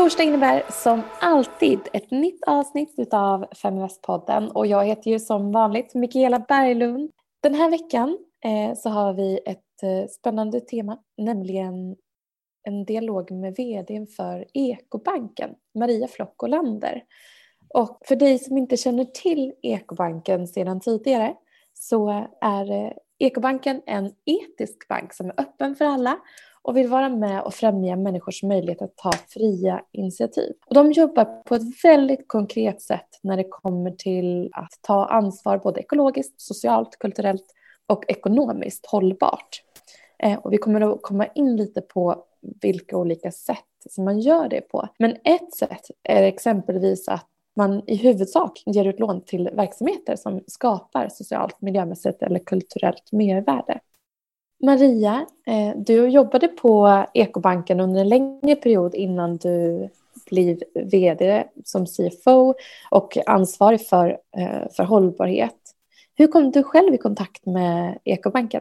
Torsdag innebär som alltid ett nytt avsnitt av Feminvest-podden och jag heter ju som vanligt Mikaela Berglund. Den här veckan eh, så har vi ett eh, spännande tema, nämligen en dialog med vdn för Ekobanken, Maria Flock Olander. Och för dig som inte känner till Ekobanken sedan tidigare så är eh, Ekobanken en etisk bank som är öppen för alla och vill vara med och främja människors möjlighet att ta fria initiativ. Och de jobbar på ett väldigt konkret sätt när det kommer till att ta ansvar både ekologiskt, socialt, kulturellt och ekonomiskt hållbart. Eh, och vi kommer att komma in lite på vilka olika sätt som man gör det på. Men ett sätt är exempelvis att man i huvudsak ger ut lån till verksamheter som skapar socialt, miljömässigt eller kulturellt mervärde. Maria, eh, du jobbade på Ekobanken under en längre period innan du blev vd som CFO och ansvarig för, eh, för hållbarhet. Hur kom du själv i kontakt med Ekobanken?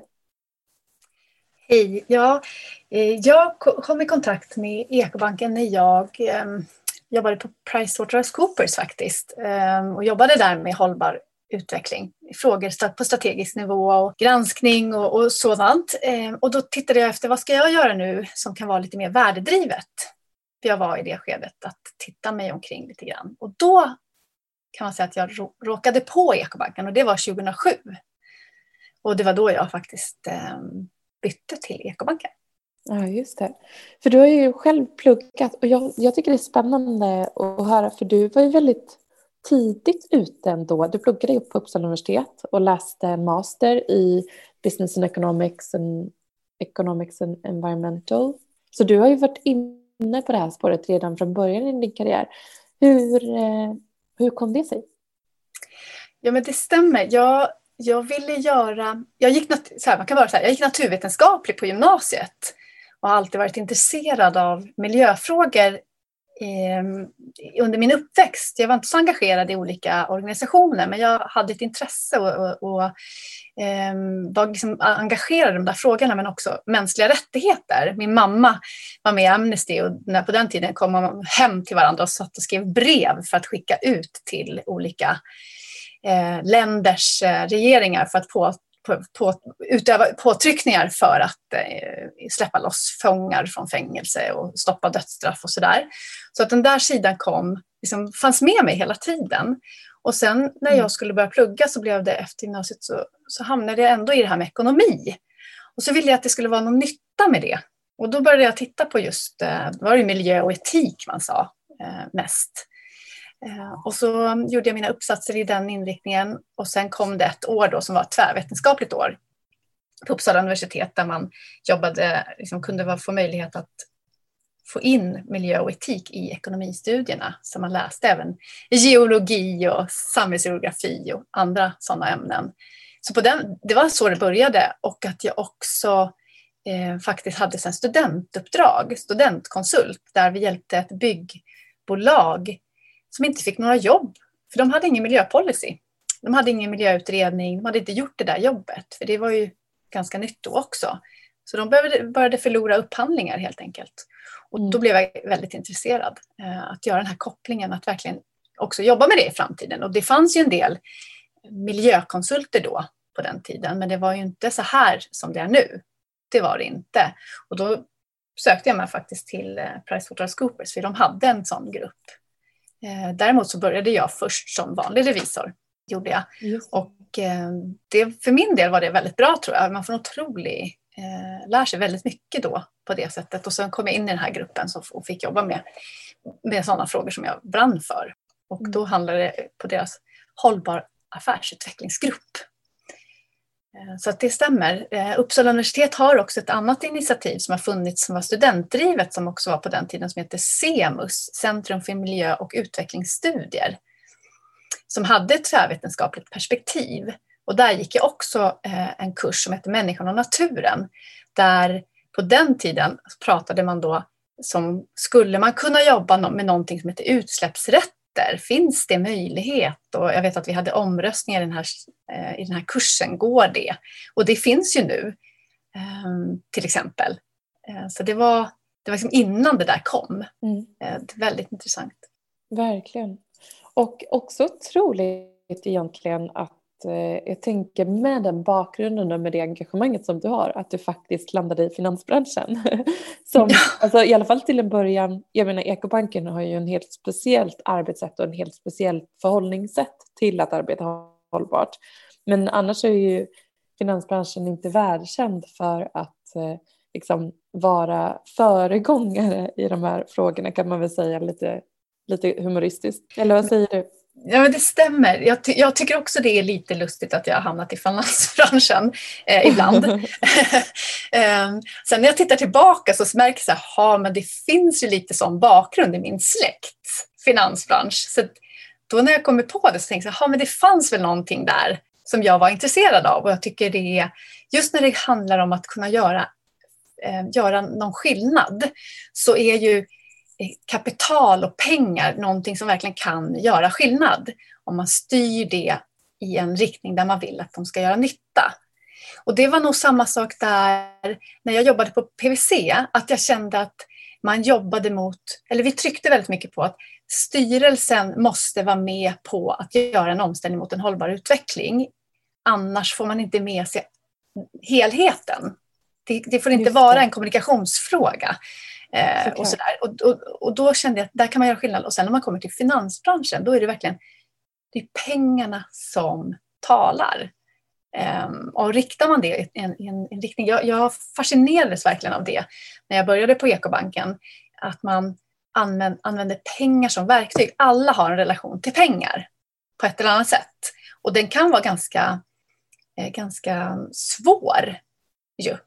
Hej! Ja, eh, jag kom i kontakt med Ekobanken när jag jobbade på Pricewaterhousecoopers faktiskt och jobbade där med hållbar utveckling. Frågor på strategisk nivå och granskning och, och sådant. Ehm, och då tittade jag efter vad ska jag göra nu som kan vara lite mer värdedrivet. För jag var i det skedet att titta mig omkring lite grann. Och då kan man säga att jag råkade på Ekobanken och det var 2007. Och det var då jag faktiskt ehm, bytte till Ekobanken. Ja, just det. För du har ju själv pluggat och jag, jag tycker det är spännande att höra för du var ju väldigt tidigt ute ändå. Du pluggade ju på Uppsala universitet och läste en master i Business and Economics and, Economics and Environmental. Så du har ju varit inne på det här spåret redan från början i din karriär. Hur, eh, hur kom det sig? Ja, men det stämmer. Jag jag ville göra, jag gick, så här, man kan vara så här, jag gick naturvetenskaplig på gymnasiet och har alltid varit intresserad av miljöfrågor Ehm, under min uppväxt. Jag var inte så engagerad i olika organisationer men jag hade ett intresse och, och, och eh, var liksom engagerad i de där frågorna men också mänskliga rättigheter. Min mamma var med i Amnesty och när på den tiden kom man hem till varandra och satt och skrev brev för att skicka ut till olika eh, länders eh, regeringar för att på, på, på, utöva påtryckningar för att eh, släppa loss fångar från fängelse och stoppa dödsstraff och sådär. Så att den där sidan kom, liksom, fanns med mig hela tiden. Och sen när jag mm. skulle börja plugga så blev det efter gymnasiet så, så hamnade jag ändå i det här med ekonomi. Och så ville jag att det skulle vara någon nytta med det. Och då började jag titta på just, eh, var det miljö och etik man sa eh, mest. Eh, och så gjorde jag mina uppsatser i den inriktningen och sen kom det ett år då som var ett tvärvetenskapligt år på Uppsala universitet där man jobbade, liksom kunde få möjlighet att få in miljö och etik i ekonomistudierna. Så man läste även geologi och samhällsgeografi och andra sådana ämnen. Så på den, det var så det började och att jag också eh, faktiskt hade sen studentuppdrag, studentkonsult, där vi hjälpte ett byggbolag som inte fick några jobb. För de hade ingen miljöpolicy. De hade ingen miljöutredning, de hade inte gjort det där jobbet. För det var ju ganska nytt då också. Så de började, förlora upphandlingar helt enkelt. Och då mm. blev jag väldigt intresserad eh, att göra den här kopplingen, att verkligen också jobba med det i framtiden. Och det fanns ju en del miljökonsulter då på den tiden, men det var ju inte så här som det är nu. Det var det inte. Och då sökte jag mig faktiskt till eh, Pricewaterhousecoopers, för de hade en sån grupp däremot så började jag först som vanlig revisor. Gjorde jag. Och eh, det, för min del var det väldigt bra tror jag. Man får en otrolig, eh, lär sig väldigt mycket då på det sättet. Och sen kom jag in i den här gruppen och fick jobba med, med sådana frågor som jag brann för. Och mm. då handlade det på deras hållbar affärsutvecklingsgrupp Eh, Eh, så att det stämmer. Eh, Uppsala universitet har också ett annat initiativ som har funnits som var studentdrivet som också var på den tiden som heter CEMUS, Centrum för miljö och utvecklingsstudier. Som hade ett tvärvetenskapligt perspektiv. Och där gick jag också eh, en kurs som heter Människan och naturen. Där på den tiden pratade man då som skulle man kunna jobba med någonting som heter utsläppsrätt efter? Finns det möjlighet? Och jag vet att vi hade omröstningar i den här, eh, i den här kursen. Går det? Och det finns ju nu, ehm, till exempel. Eh, så det var, det var liksom innan det där kom. Mm. Eh, väldigt intressant. Verkligen. Och också otroligt egentligen att jag tänker med den bakgrunden och med det engagemanget som du har, att du faktiskt landade i finansbranschen. Som, ja. alltså, I alla fall till en början, jag menar ekobanken har ju en helt speciellt arbetssätt och en helt speciellt förhållningssätt till att arbeta hållbart. Men annars är ju finansbranschen inte världskänd för att eh, liksom vara föregångare i de här frågorna kan man väl säga lite, lite humoristiskt. Eller vad säger du? Ja, men det stämmer. Jag, ty jag, tycker också det är lite lustigt att jag har hamnat i finansbranschen eh, ibland. eh, sen när jag tittar tillbaka så märker jag att men det finns ju lite sån bakgrund i min släkt, finansbransch. Så då när jag kommer på det så tänker jag att det fanns väl någonting där som jag var intresserad av. Och jag tycker det är, just när det handlar om att kunna göra, eh, göra någon skillnad, så är ju kapital och pengar någonting som verkligen kan göra skillnad. Om man styr det i en riktning där man vill att de ska göra nytta. Och det var nog samma sak där när jag jobbade på PVC, att jag kände att man jobbade mot, eller vi tryckte väldigt mycket på att styrelsen måste vara med på att göra en omställning mot en hållbar utveckling annars får man inte med sig helheten. Det, det får inte vara en kommunikationsfråga. Eh, och, sådär. Och, och, och då kände jag att där kan man göra skillnad. Och sen när man kommer till finansbranschen, då är det verkligen det är pengarna som talar. Um, och riktar man det i en, en, en riktning, jag, jag fascinerades verkligen av det när jag började på Ekobanken, att man använd, använder pengar som verktyg. Alla har en relation till pengar på ett eller annat sätt. Och den kan vara ganska Eh, ganska svår. Ju.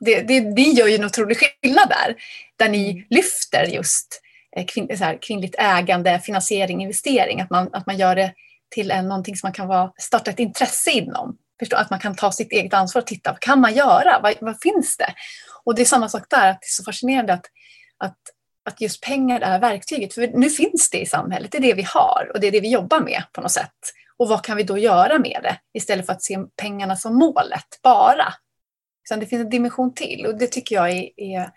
Det, det, det gör ju en otrolig skillnad där, där ni mm. lyfter just eh, kvin, här, kvinnligt ägande, finansiering, investering. Att man, att man gör det till en, någonting som man kan vara, starta ett intresse inom. Förstå, att man kan ta sitt eget ansvar och titta, vad kan man göra? Vad, vad finns det? Och det är samma sak där, att det är så fascinerande att, att, att just pengar är verktyget. För nu finns det i samhället, det är det vi har och det är det vi jobbar med på något sätt. Och vad kan vi då göra med det? Istället för att se pengarna som målet bara. Utan det finns en dimension till och det tycker jag är, är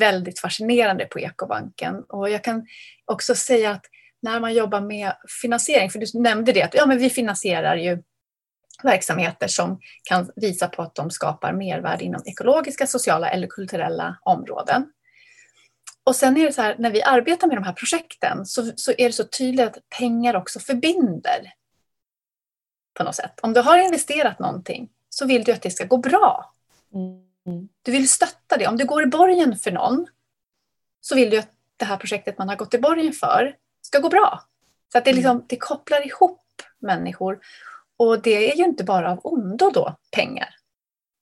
väldigt fascinerande på Ekobanken. Och jag kan också säga att när man jobbar med finansiering, för du nämnde det att ja, men vi finansierar ju verksamheter som kan visa på att de skapar mervärde inom ekologiska, sociala eller kulturella områden. Och sen är det så här, när vi arbetar med de här projekten så, så är det så tydligt att pengar också förbinder på något sätt. Om du har investerat någonting så vill du att det ska gå bra. Mm. Du vill stötta det. Om du går i borgen för någon så vill du att det här projektet man har gått i borgen för ska gå bra. Så att det, liksom, mm. det kopplar ihop människor. Och det är ju inte bara av ondo då, pengar.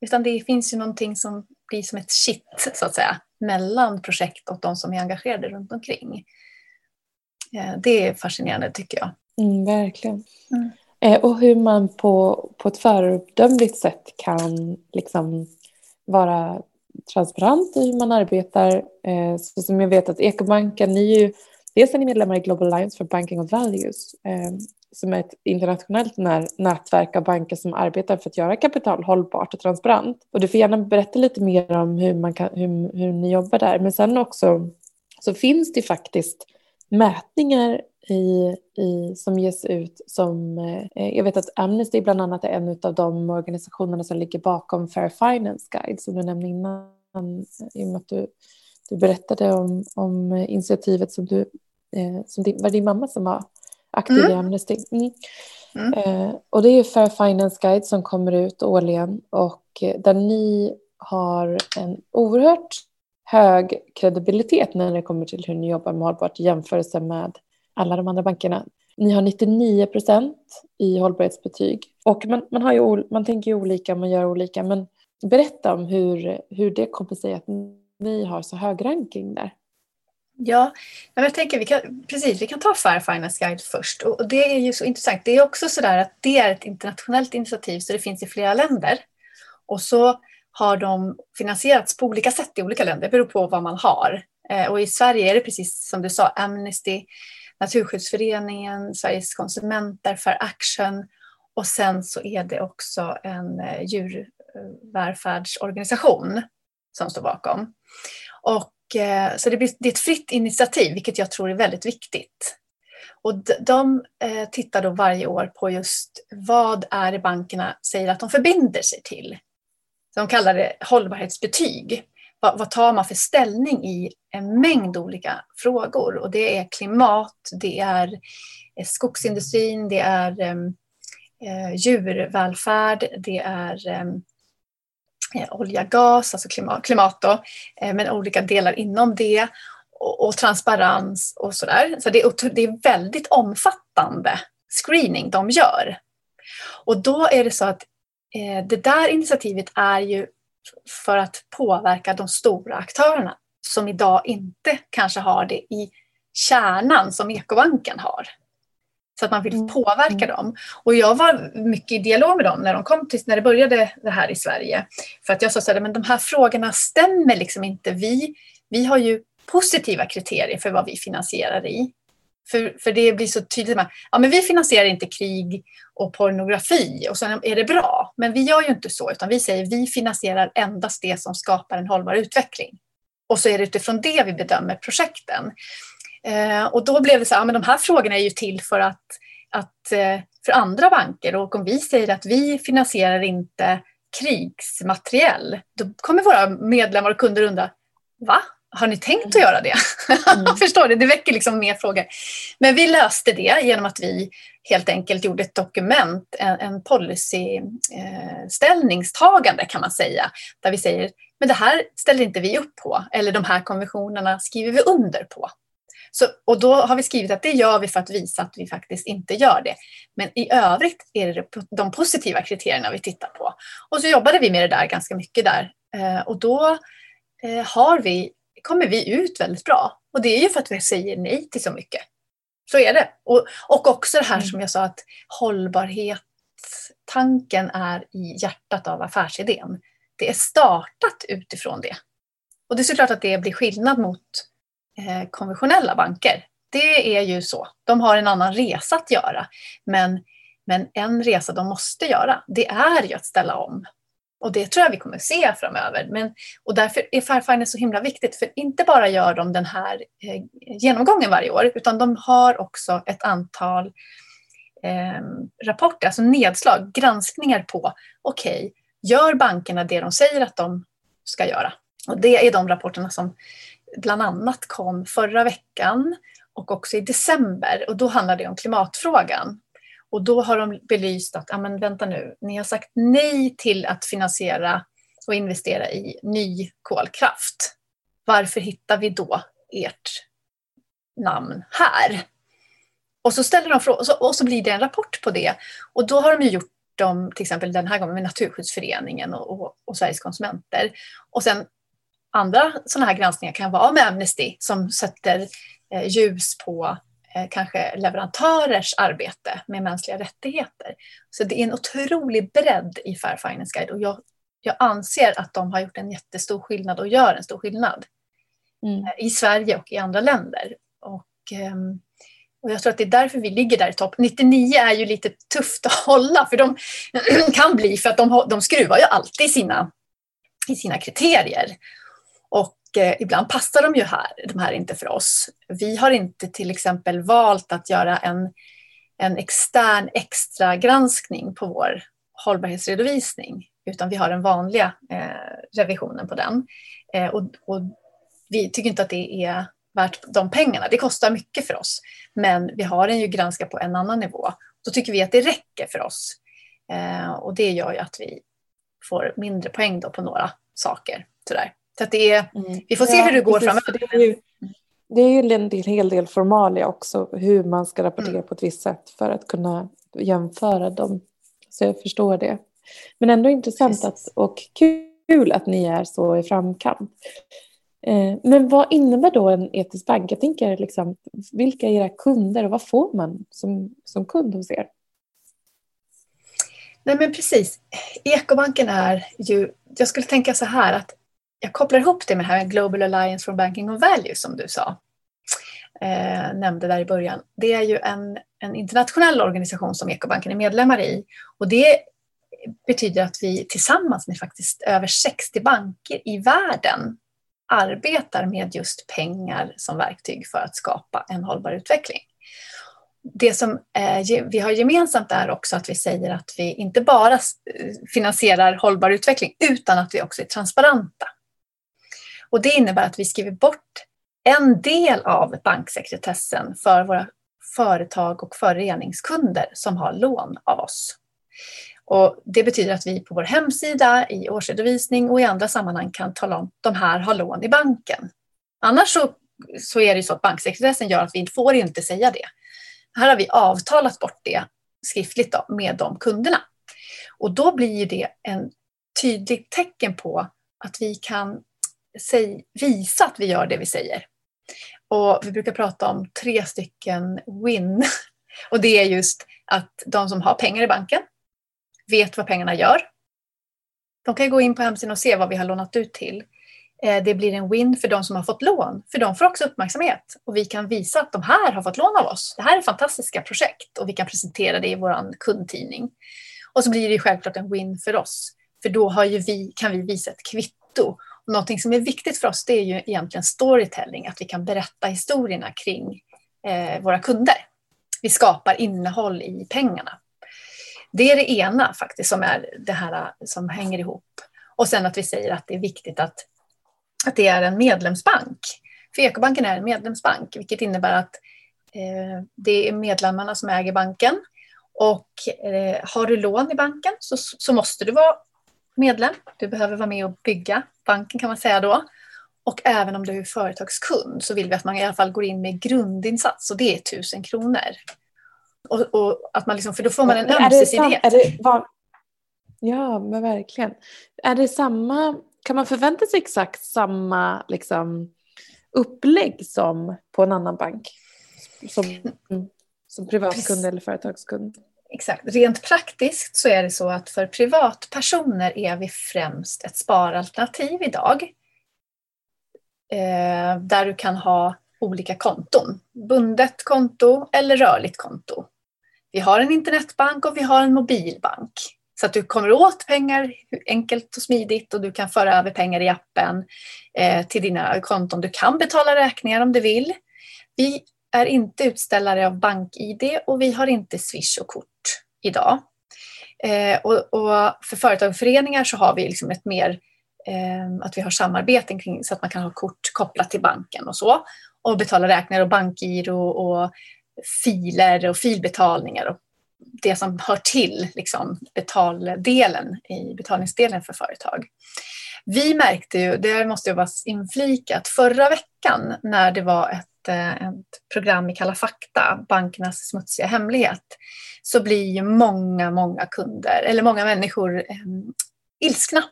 Utan det finns ju någonting som blir som ett kitt, så att säga, mellan projekt och de som är engagerade runt omkring. Eh, det är fascinerande tycker jag. Mm, verkligen. Mm. Eh, och hur man på, på ett föredömligt sätt kan liksom vara transparent i hur man arbetar. Eh, så som jag vet att Ekobanken, ni är ju dels är ni medlemmar i Global Alliance for Banking of Values eh, som är ett internationellt nätverk av banker som arbetar för att göra kapital hållbart och transparent. Och du får gärna berätta lite mer om hur, man kan, hur, hur ni jobbar där. Men sen också så finns det faktiskt mätningar i, i, som ges ut som, eh, jag vet att Amnesty bland annat är en av de organisationerna som ligger bakom Fair Finance Guide som du nämnde innan i och med att du, du berättade om, om initiativet som du, eh, som din, var din mamma som var aktiv mm. i Amnesty. Mm. Mm. Eh, och det är Fair Finance Guide som kommer ut årligen och eh, där ni har en oerhört hög kredibilitet när det kommer till hur ni jobbar med hållbart i jämförelse med alla de andra bankerna. Ni har 99 procent i hållbarhetsbetyg. Och man, man, har ju, man tänker ju olika, man gör olika. Men berätta om hur, hur det kommer sig att ni har så hög ranking där. Ja, jag tänker vi kan, precis, vi kan ta Fair Finance Guide först. Och det är ju så intressant. Det är också så där att det är ett internationellt initiativ så det finns i flera länder. Och så har de finansierats på olika sätt i olika länder, det beror på vad man har. Eh, och i Sverige är det precis som du sa, Amnesty, Naturskyddsföreningen, Sveriges konsumenter, Fair Action och sen så är det också en eh, djurvälfärdsorganisation som står bakom. Och eh, så det, blir, det är ett fritt initiativ, vilket jag tror är väldigt viktigt. Och de eh, tittar då varje år på just vad är det bankerna säger att de förbinder sig till. de kallar det hållbarhetsbetyg. Vad, vad, tar man för ställning i en mängd olika frågor? Och det är klimat, det är eh, skogsindustrin, det är ehm, eh, djurvälfärd, det är ehm, eh, olja, gas, alltså klimat, klimat då, eh, men olika delar inom det och, och transparens och sådär. Så det är, det är väldigt omfattande screening de gör. Och då är det så att eh, det där initiativet är ju för att påverka de stora aktörerna som idag inte kanske har det i kärnan som ekobanken har. Så att man vill mm. påverka dem. Och jag var mycket i dialog med dem när de kom till, när det började det här i Sverige. För att jag sa så här, men de här frågorna stämmer liksom inte. Vi, vi har ju positiva kriterier för vad vi finansierar i. För, för det blir så tydligt Med, ja, men vi finansierar inte krig och pornografi och sen är det bra. Men vi gör ju inte så, utan vi säger vi finansierar endast det som skapar en hållbar utveckling. Och så är det utifrån det vi bedömer projekten. Eh, och då blev det så här, ja, men de här frågorna är ju till för att, att eh, för andra banker och om vi säger att vi finansierar inte krigsmateriel, då kommer våra medlemmar och kunder undra, va? Har ni tänkt att göra det? Mm. Förstår du? Det väcker liksom mer frågor. Men vi löste det genom att vi helt enkelt gjorde ett dokument, en, en policy-ställningstagande eh, kan man säga, där vi säger men det här ställer inte vi upp på eller de här konventionerna skriver vi under på. Så, och då har vi skrivit att det gör vi för att visa att vi faktiskt inte gör det. Men i övrigt är det de positiva kriterierna vi tittar på. Och så jobbade vi med det där ganska mycket där. Eh, och då eh, har vi kommer vi ut väldigt bra. Och det är ju för att vi säger nej till så mycket. Så är det. Och, och också det här mm. som jag sa att hållbarhetstanken är i hjärtat av affärsidén. Det är startat utifrån det. Och det är såklart att det blir skillnad mot eh, konventionella banker. Det är ju så. De har en annan resa att göra. Men, men en resa de måste göra, det är ju att ställa om och det tror jag vi kommer se framöver. Men, och därför är Fairfinder så himla viktigt, för inte bara gör de den här eh, genomgången varje år, utan de har också ett antal eh, rapporter, alltså nedslag, granskningar på, okej, okay, gör bankerna det de säger att de ska göra? Och det är de rapporterna som bland annat kom förra veckan och också i december. Och då handlade det om klimatfrågan. Och då har de belyst att, ja men vänta nu, ni har sagt nej till att finansiera och investera i ny kolkraft. Varför hittar vi då ert namn här? Och så ställer de frågor, och så blir det en rapport på det. Och då har de ju gjort dem, till exempel den här gången med Naturskyddsföreningen och, och, och Sveriges konsumenter. Och sen andra sådana här granskningar kan vara med Amnesty som sätter eh, ljus på kanske leverantörers arbete med mänskliga rättigheter. Så det är en otrolig bredd i Fair Finance Guide och jag, jag anser att de har gjort en jättestor skillnad och gör en stor skillnad mm. Eh, i Sverige och i andra länder. Och, ehm, och jag tror att det är därför vi ligger där i topp. 99 är ju lite tufft att hålla för de kan bli för att de, de skruvar ju alltid i sina, i sina kriterier. Och eh, ibland passar de ju här, de här inte för oss. Vi har inte till exempel valt att göra en, en extern extra granskning på vår hållbarhetsredovisning, utan vi har den vanliga eh, revisionen på den. Eh, och, och, vi tycker inte att det är värt de pengarna. Det kostar mycket för oss, men vi har den ju granskad på en annan nivå. Då tycker vi att det räcker för oss. Eh, och det gör ju att vi får mindre poäng då på några saker. Sådär. Så att det är, mm. vi får se ja, hur det går framöver. Det är, ju, det är ju en hel del formalia också, hur man ska rapportera mm. på ett visst sätt för att kunna jämföra dem. Så jag förstår det. Men ändå intressant att, och kul att ni är så i framkant. Eh, men vad innebär då en etisk bank? Jag tänker liksom, vilka är era kunder och vad får man som, som kund hos er? Nej men precis. Ekobanken är ju, jag skulle tänka så här att jag kopplar ihop det med det här Global Alliance for Banking of Value som du sa, eh, nämnde där i början. Det är ju en, en internationell organisation som Ekobanken är medlemmar i och det betyder att vi tillsammans med faktiskt över 60 banker i världen arbetar med just pengar som verktyg för att skapa en hållbar utveckling. Det som eh, vi har gemensamt är också att vi säger att vi inte bara finansierar hållbar utveckling utan att vi också är transparenta. Och det innebär att vi skriver bort en del av banksekretessen för våra företag och föreningskunder som har lån av oss. Och det betyder att vi på vår hemsida, i årsredovisning och i andra sammanhang kan tala om att de här har lån i banken. Annars så, så är det så att banksekretessen gör att vi får inte säga det. Här har vi avtalat bort det skriftligt då, med de kunderna. Och då blir det en tydligt tecken på att vi kan visa att vi gör det vi säger. Och vi brukar prata om tre stycken win. Och det är just att de som har pengar i banken vet vad pengarna gör. De kan gå in på hemsidan och se vad vi har lånat ut till. Eh, det blir en win för de som har fått lån, för de får också uppmärksamhet. Och vi kan visa att de här har fått lån av oss. Det här är fantastiska projekt och vi kan presentera det i vår kundtidning. Och så blir det självklart en win för oss, för då har vi, kan vi visa ett kvitto någonting som är viktigt för oss det är ju egentligen storytelling, att vi kan berätta historierna kring eh, våra kunder. Vi skapar innehåll i pengarna. Det är det ena faktiskt som är det här eh, som hänger ihop. Och sen att vi säger att det är viktigt att, att det är en medlemsbank. För Ekobanken är en medlemsbank, vilket innebär att eh, det är medlemmarna som äger banken. Och eh, har du lån i banken så, så måste du vara medlem. Du behöver vara med och bygga banken kan man säga då. Och även om du är företagskund så vill vi att man i alla fall går in med grundinsats och det är 1000 kronor. Och, och att man liksom, för då får man en ömsesidighet. Ja, men verkligen. Är det samma, kan man förvänta sig exakt samma liksom, upplägg som på en annan bank? Som, som privatkund eller företagskund? Exakt. Rent praktiskt så är det så att för privatpersoner är vi främst ett sparalternativ idag. Eh, där du kan ha olika konton. Bundet konto eller rörligt konto. Vi har en internetbank och vi har en mobilbank. Så att du kommer åt pengar enkelt och smidigt och du kan föra över pengar i appen eh, till dina konton. Du kan betala räkningar om du vill. Vi är inte utställare av bank-id och vi har inte Swish och kort idag. Eh, och, och, för företag och föreningar så har vi liksom ett mer eh, att vi har samarbeten kring så att man kan ha kort kopplat till banken och så och betala räkningar och bankgiro och filer och filbetalningar och det som hör till liksom, betaldelen i betalningsdelen för företag. Vi märkte ju, det måste jag vara inflikat, förra veckan när det var ett ett program i Kalla fakta, Bankernas smutsiga hemlighet, så blir ju många, många kunder, eller många människor eh, ilskna.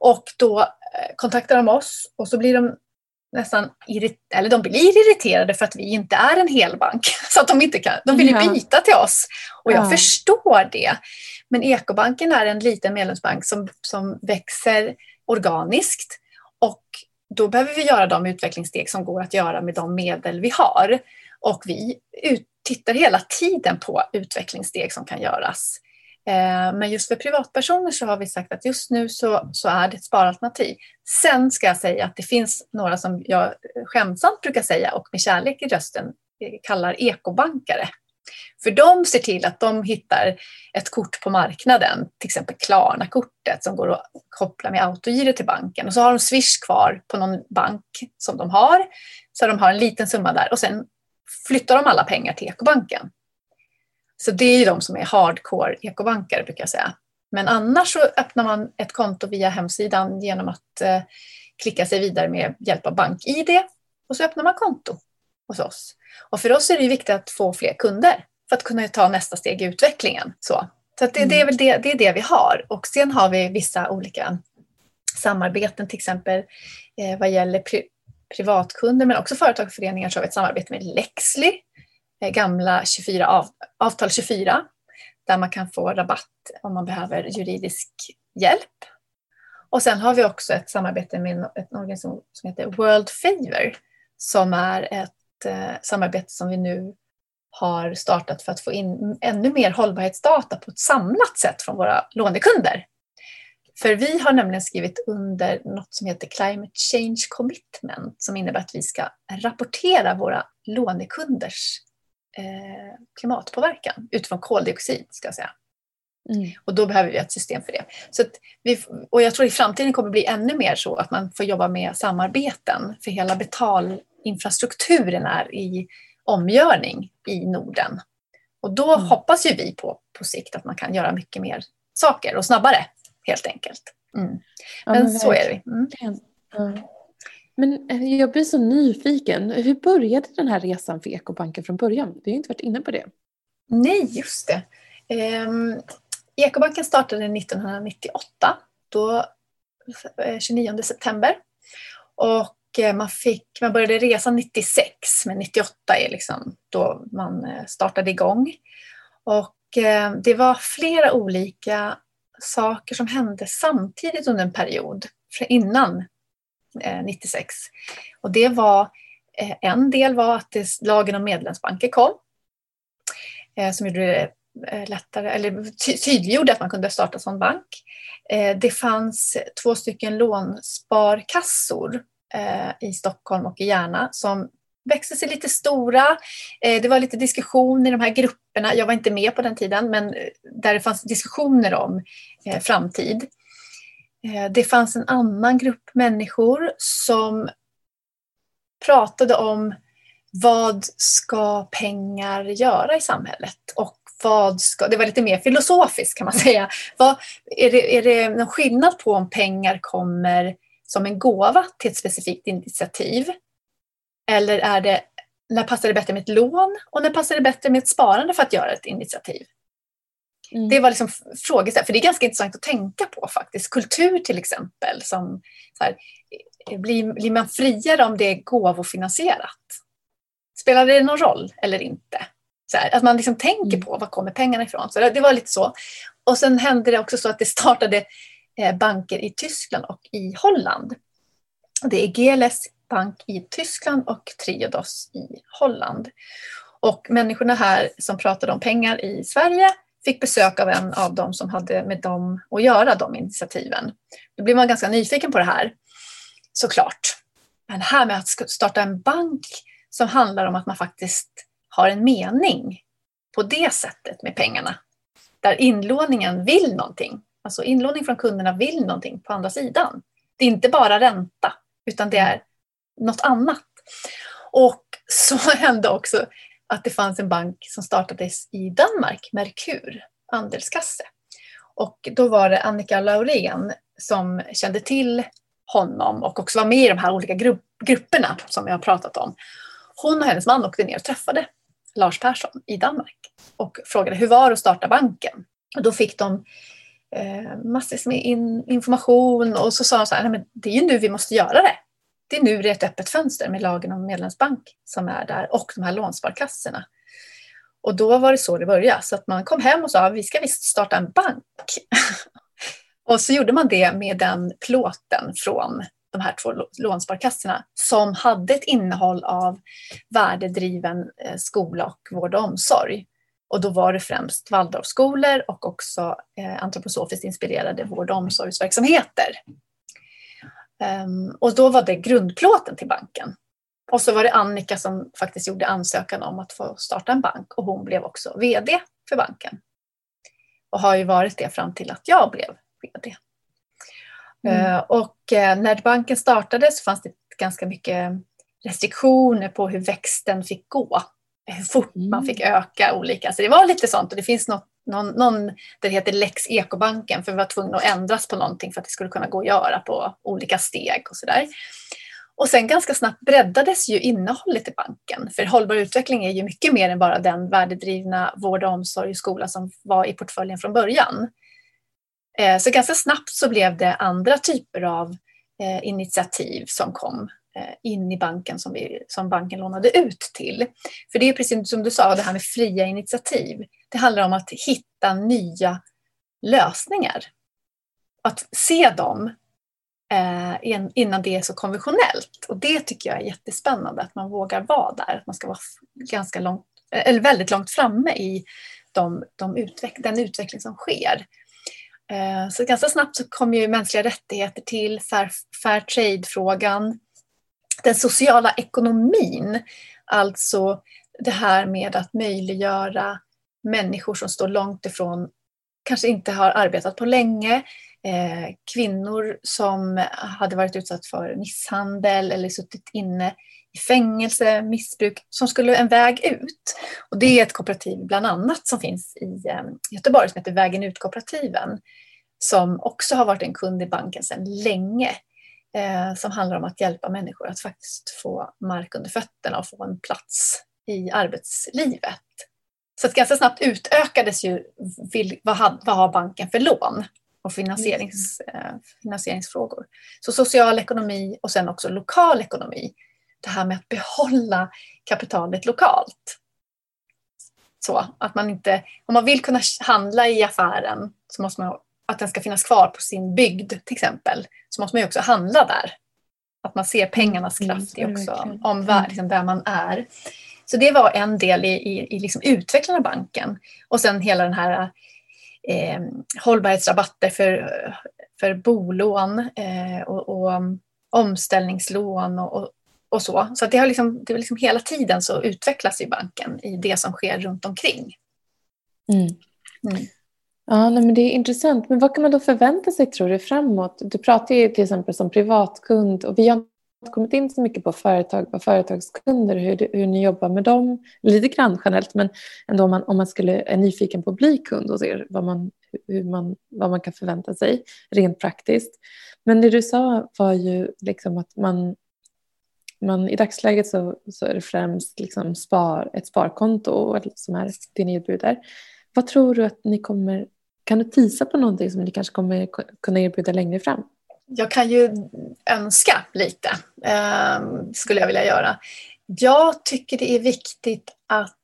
Och då eh, kontaktar de oss och så blir de nästan eller de blir irriterade för att vi inte är en helbank. Så att de inte kan, de vill ju byta till oss. Och jag ja. förstår det. Men Ekobanken är en liten medlemsbank som, som växer organiskt. Då behöver vi göra de utvecklingssteg som går att göra med de medel vi har. Och vi tittar hela tiden på utvecklingssteg som kan göras. Eh, men just för privatpersoner så har vi sagt att just nu så, så är det ett sparalternativ. Sen ska jag säga att det finns några som jag skämtsamt brukar säga och med kärlek i rösten eh, kallar ekobankare. För de ser till att de hittar ett kort på marknaden, till exempel Klarna-kortet som går att koppla med autogiro till banken. Och så har de Swish kvar på någon bank som de har, så de har en liten summa där och sen flyttar de alla pengar till ekobanken. Så det är ju de som är hardcore ekobankare brukar jag säga. Men annars så öppnar man ett konto via hemsidan genom att eh, klicka sig vidare med hjälp av BankID och så öppnar man konto hos oss. Och för oss är det viktigt att få fler kunder för att kunna ta nästa steg i utvecklingen. Så, så det, det, är väl det, det, är det vi har. Och sen har vi vissa olika samarbeten, till exempel eh, vad gäller pri, privatkunder men också företag och föreningar så har vi ett samarbete med Lexly, eh, gamla 24, av, avtal 24, där man kan få rabatt om man behöver juridisk hjälp. Och sen har vi också ett samarbete med en, en organisation som heter World Favor som är ett eh, samarbete som vi nu har startat för att få in ännu mer hållbarhetsdata på ett samlat sätt från våra lånekunder. För vi har nämligen skrivit under något som heter Climate Change Commitment som innebär att vi ska rapportera våra lånekunders eh, klimatpåverkan utifrån koldioxid. ska jag säga. Mm. Och då behöver vi ett system för det. Så vi, och jag tror i framtiden kommer det bli ännu mer så att man får jobba med samarbeten för hela betalinfrastrukturen är i omgörning i Norden. Och då mm. hoppas ju vi på, på sikt att man kan göra mycket mer saker och snabbare helt enkelt. Mm. Men, ja, men, så är det. Mm. Men eh, jag blir så nyfiken. Hur började den här resan för Ekobanken från början? Vi har inte varit inne på det. Nej, just det. Ekobanken startade 1998, då, eh, 29 september. Och eh, man, fick, man började resan 96, men 98 är liksom då man eh, startade igång. Och det var flera olika saker som hände samtidigt under en period innan 96. Och det var, en del var att det, lagen om medlemsbanker kom som gjorde det Eh, lättare, eller tydliggjorde att man kunde starta som bank. Eh, det fanns två stycken lånsparkassor eh, i Stockholm och i Järna som växte sig lite stora. Det var lite diskussion i de här grupperna. Jag var inte med på den tiden, men där det fanns diskussioner om framtid. Det fanns en annan grupp människor som pratade om vad ska pengar göra i samhället och vad ska, det var lite mer filosofiskt kan man säga. Vad, är, det, är det någon skillnad på om pengar kommer som en gåva till ett specifikt initiativ? Eller är det, när passar det bättre med ett lån och när passar det bättre med ett sparande för att göra ett initiativ? Mm. Det var liksom frågor, för det är ganska intressant att tänka på faktiskt. Kultur till exempel, som, så här, blir, blir man friare om det är gåvofinansierat? Spelar det någon roll eller inte? Så här, att man liksom tänker mm. på var kommer pengarna ifrån. Så det var lite så. Och sen hände det också så att det startade eh, banker i Tyskland och i Holland. Det är GLS bank i Tyskland och Triodos i Holland. Och människorna här som pratade om pengar i Sverige fick besök av en av dem som hade med dem att göra, de initiativen. Då blir man ganska nyfiken på det här, såklart. Men här med att starta en bank som handlar om att man faktiskt har en mening på det sättet med pengarna. Där inlåningen vill någonting. Alltså inlåning från kunderna vill någonting på andra sidan. Det är inte bara ränta, utan det är något annat. Och så hände också att det fanns en bank som startades i Danmark, Merkur, andelskasse. Och då var det Annika Laurén som kände till honom och också var med i de här olika grupp, grupperna som jag har pratat om. Hon och hennes man åkte ner och träffade Lars Persson i Danmark och frågade hur var det att starta banken? Och då fick de eh, massvis med in, information och så sa de så här, Nej, men det är ju nu vi måste göra det. Det är nu det är ett öppet fönster med lagen om medlemsbank som är där och de här lånsparkassorna. Och då var det så det började, så att man kom hem och sa vi ska visst starta en bank. och så gjorde man det med den plåten från de här två lånsparkassorna som hade ett innehåll av värdedriven eh, skola och vård och omsorg. Och då var det främst Waldorfskolor och också eh, antroposofiskt inspirerade vård och omsorgsverksamheter. Um, och då var det grundplåten till banken. Och så var det Annika som faktiskt gjorde ansökan om att få starta en bank och hon blev också VD för banken. Och har ju varit det fram till att jag blev VD. Mm. Eh, och eh, när banken startade så fanns det ganska mycket restriktioner på hur växten fick gå. Hur fort mm. man fick öka olika. Så det var lite sånt och det finns något, någon, någon det heter Lex Ekobanken för vi var tvungna att ändras på någonting för att det skulle kunna gå att göra på olika steg och sådär. Och sen ganska snabbt breddades ju innehållet i banken. För hållbar utveckling är ju mycket mer än bara den värdedrivna vård omsorg och skola som var i portföljen från början. Eh, så ganska snabbt så blev det andra typer av eh, initiativ som kom eh, in i banken som, vi, som banken lånade ut till. För det är precis som du sa, det här med fria initiativ. Det handlar om att hitta nya lösningar. Att se dem innan det är så konventionellt. Och det tycker jag är jättespännande, att man vågar vara där. Att man ska vara ganska långt, eller väldigt långt framme i de, de utveck den utveckling som sker. Eh, så ganska snabbt så kom ju mänskliga rättigheter till, fair, fair trade-frågan, den sociala ekonomin, alltså det här med att möjliggöra människor som står långt ifrån, kanske inte har arbetat på länge, eh, kvinnor som hade varit utsatt för misshandel eller suttit inne i fängelse, missbruk, som skulle en väg ut. Och det är ett kooperativ bland annat som finns i eh, Göteborg som heter Vägen ut-kooperativen som också har varit en kund i banken sedan länge. Eh, som handlar om att hjälpa människor att faktiskt få mark under fötterna och få en plats i arbetslivet. Så att ganska snabbt utökades ju vad, vad har banken för lån och finansierings, mm. eh, finansieringsfrågor. Så social ekonomi och sen också lokal ekonomi. Det här med att behålla kapitalet lokalt. Så att man inte, om man vill kunna handla i affären så måste man att den ska finnas kvar på sin bygd till exempel, så måste man ju också handla där. Att man ser pengarnas mm, kraft i också, om var, liksom, där man är. Så det var en del i, i, i liksom utvecklandet av banken. Och sen hela den här eh, hållbarhetsrabatter för, för bolån eh, och, och omställningslån och, och, och, så. Så det har liksom, det är liksom hela tiden så utvecklas ju banken i det som sker runt omkring. Mm. Mm. Ja, nej, men det är intressant. Men vad kan man då förvänta sig tror du framåt? Du pratar ju till exempel som privatkund och vi har inte kommit in så mycket på företag och företagskunder, hur, hur ni jobbar med dem. Lite grann generellt, men ändå om man, om man skulle är nyfiken på att bli kund hos er, vad man, hur man, vad man kan förvänta sig rent praktiskt. Men det du sa var ju liksom att man, men i dagsläget så, så är det främst liksom spar, ett sparkonto som är det ni erbjuder. Vad tror du att ni kommer, kan du tisa på någonting som ni kanske kommer kunna erbjuda längre fram? Jag kan ju önska lite, eh, skulle jag vilja göra. Jag tycker det är viktigt att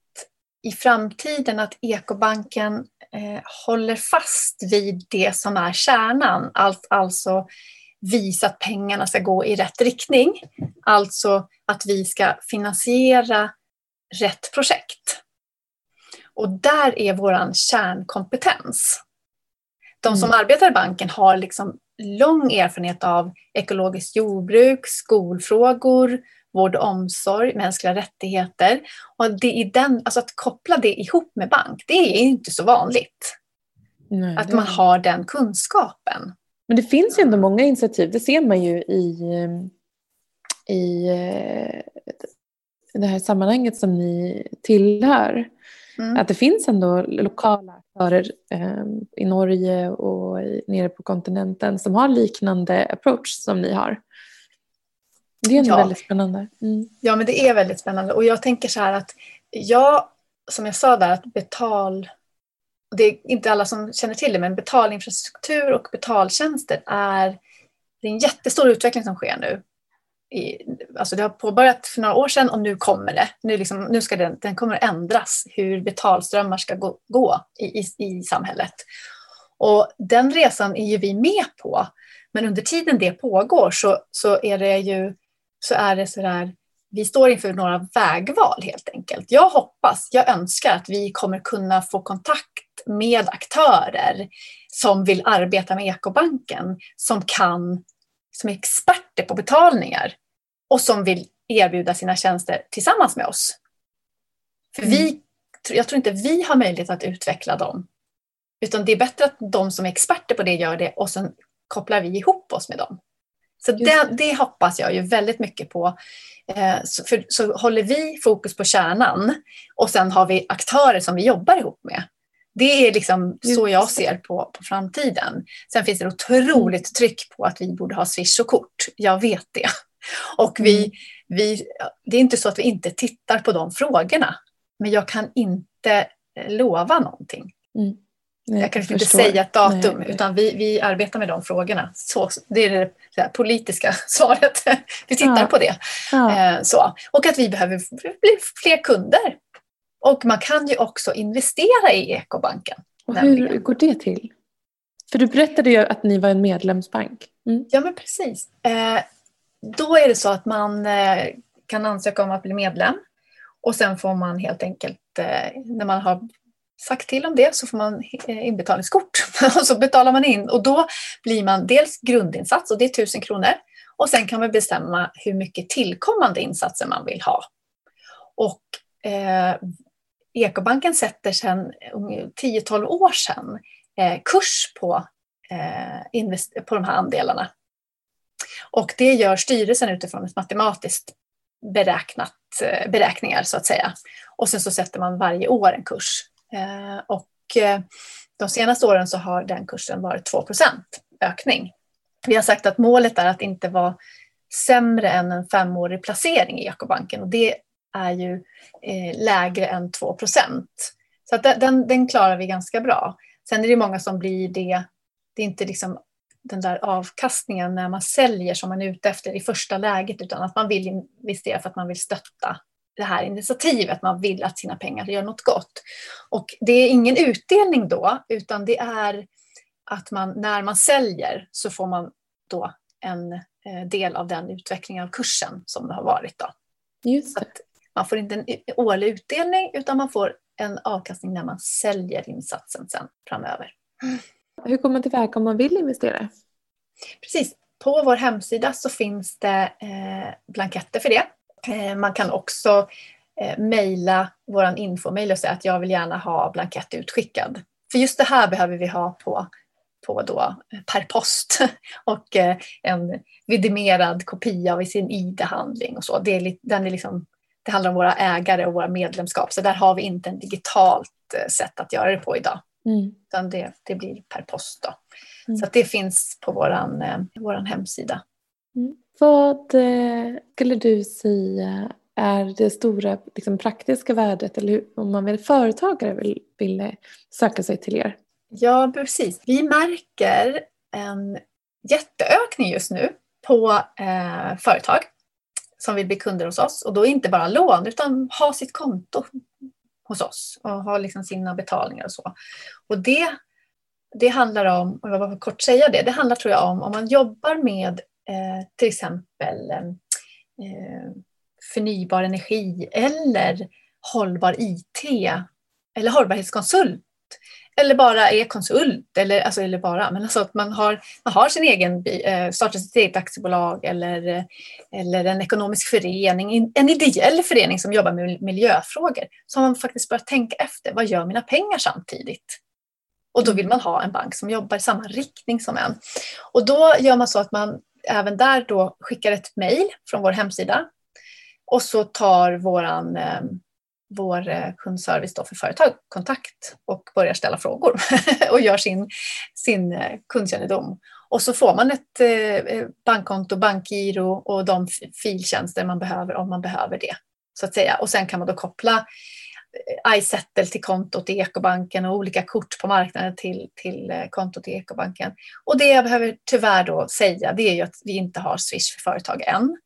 i framtiden att ekobanken eh, håller fast vid det som är kärnan, allt, alltså visa att pengarna ska gå i rätt riktning. Alltså att vi ska finansiera rätt projekt. Och där är vår kärnkompetens. De som mm. arbetar i banken har liksom lång erfarenhet av ekologiskt jordbruk, skolfrågor, vård och omsorg, mänskliga rättigheter. Och det är den, alltså att koppla det ihop med bank, det är inte så vanligt. Nej, att man har den kunskapen. Men det finns ju ändå många initiativ, det ser man ju i, i eh, det här sammanhanget som ni tillhör. Mm. Att det finns ändå lokala aktörer eh, i Norge och i, nere på kontinenten som har liknande approach som ni har. Det är ja. väldigt spännande. Mm. Ja, men det är väldigt spännande. Och jag tänker så här att jag, som jag sa där, att betal... Det är inte alla som känner till det, men betalinfrastruktur och betaltjänster är, det är en jättestor utveckling som sker nu i, alltså det har påbörjat för några år sedan och nu kommer det. Nu, liksom, nu ska den, den kommer att ändras, hur betalströmmar ska gå, gå i, i, i, samhället. Och den resan är ju vi med på. Men under tiden det pågår så, så är det ju så är det så där... vi står inför några vägval helt enkelt. Jag hoppas, jag önskar att vi kommer kunna få kontakt med aktörer som vill arbeta med ekobanken, som kan som är experter på betalningar och som vill erbjuda sina tjänster tillsammans med oss. För mm. vi, jag tror inte vi har möjlighet att utveckla dem. Utan det är bättre att de som är experter på det gör det och sen kopplar vi ihop oss med dem. Så det, det, hoppas jag ju väldigt mycket på. Eh, så, för, så håller vi fokus på kärnan och sen har vi aktörer som vi jobbar ihop med. Det är liksom så jag ser på, på framtiden. Sen finns det otroligt tryck på att vi borde ha Swish och kort. Jag vet det. Och vi, mm. vi, det är inte så att vi inte tittar på de frågorna. Men jag kan inte eh, lova någonting. Mm. Nej, jag kan jag inte säga ett datum, Nej, utan vi, vi arbetar med de frågorna. Så, det är det, det politiska svaret. vi tittar ja. på det. Ja. Eh, så. Och att vi behöver bli fler kunder. Och man kan ju också investera i ekobanken. Och hur går det till? För du berättade ju att ni var en medlemsbank. Mm. Ja, men precis. Eh, då är det så att man eh, kan ansöka om att bli medlem och sen får man helt enkelt, eh, när man har sagt till om det så får man eh, inbetalningskort och så betalar man in och då blir man dels grundinsats och det är 1000 kronor och sen kan man bestämma hur mycket tillkommande insatser man vill ha. Och eh, Ekobanken sätter sedan 10-12 år sedan eh, kurs på, eh, på de här andelarna. Och det gör styrelsen utifrån ett matematiskt beräknat, eh, beräkningar så att säga. Och sen så sätter man varje år en kurs. Eh, och eh, de senaste åren så har den kursen varit 2% ökning. Vi har sagt att målet är att inte vara sämre än en femårig placering i Ekobanken och det är ju eh, lägre än 2% Så att den, den klarar vi ganska bra. Sen är det många som blir det, det är inte liksom den där avkastningen när man säljer som man är ute efter i första läget utan att man vill investera för att man vill stötta det här initiativet, man vill att sina pengar gör något gott. Och det är ingen utdelning då utan det är att man när man säljer så får man då en eh, del av den utvecklingen av kursen som det har varit. Då. Just det. Man får inte en årlig utdelning utan man får en avkastning när man säljer insatsen sen framöver. Hur går man tillväga om man vill investera? Precis. På vår hemsida så finns det eh, blanketter för det. Eh, man kan också eh, mejla vår infomail och säga att jag vill gärna ha blankett utskickad. För just det här behöver vi ha på, på då, per post och en vidimerad kopia av sin ID-handling och så. Det, är, den är liksom det handlar om våra ägare och våra medlemskap. Så där har vi inte en digitalt eh, sätt att göra det på idag. Mm. Utan det, det blir per post. Då. Mm. Så det finns på vår eh, våran hemsida. Mm. Vad eh, skulle du säga är det stora liksom, praktiska värdet eller hur, om man vill företagare vill, vill söka sig till er? Ja, precis. Vi märker en jätteökning just nu på eh, företag som vill bli kunder hos oss. Och då inte bara lån utan ha sitt konto hos oss och ha liksom sina betalningar och så. Och det, det handlar om, och jag bara kort säga det, det handlar tror jag om om man jobbar med eh, till exempel eh, eh förnybar energi eller hållbar IT eller hållbarhetskonsult eller bara är konsult, eller, alltså, eller bara, men alltså att man har, man har sin egen, eh, startar sitt eget aktiebolag eller, eller en ekonomisk förening, en ideell förening som jobbar med miljöfrågor, så har man faktiskt börjat tänka efter, vad gör mina pengar samtidigt? Och då vill man ha en bank som jobbar i samma riktning som en. Och då gör man så att man även där då skickar ett mejl från vår hemsida och så tar våran eh, vår eh, kundservice då för företag kontakt och börjar ställa frågor och gör sin, sin eh, kundkännedom. Och så får man ett eh, bankkonto, bankgiro och de filtjänster man behöver om man behöver det. Så att säga. Och sen kan man då koppla iSettle till kontot i Ekobanken och olika kort på marknaden till, till kontot i Ekobanken. Och det jag behöver tyvärr då säga det är ju att vi inte har Swish för företag än.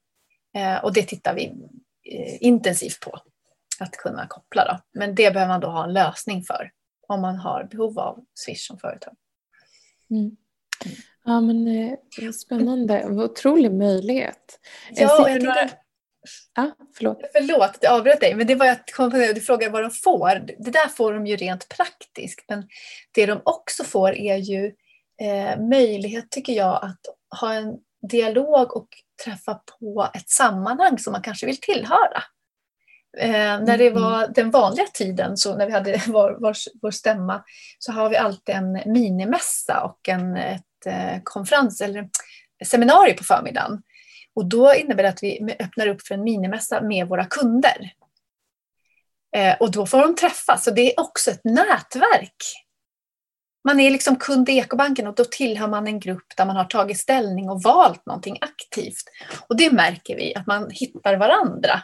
och det tittar vi intensivt på att kunna koppla. Då. Men det behöver man då ha en lösning för om man har behov av Swish som företag. Mm. Ja men eh, spännande, otrolig möjlighet. Ja, jag några... ah, förlåt. Förlåt jag avbröt dig, men det var jag kom på du frågade vad de får. Det där får de ju rent praktiskt, men det de också får är ju eh, möjlighet, tycker jag, att ha en dialog och träffa på ett sammanhang som man kanske vill tillhöra. Eh, när det mm. var den vanliga tiden, så när vi hade vår, vår, vår stämma, så har vi alltid en minimässa och en ett, eh, konferens eller seminarium på förmiddagen. Och då innebär det att vi öppnar upp för en minimässa med våra kunder. Eh, och då får de träffas, så det är också ett nätverk. Man är liksom kund i Ekobanken och då tillhör man en grupp där man har tagit ställning och valt någonting aktivt. Och det märker vi, att man hittar varandra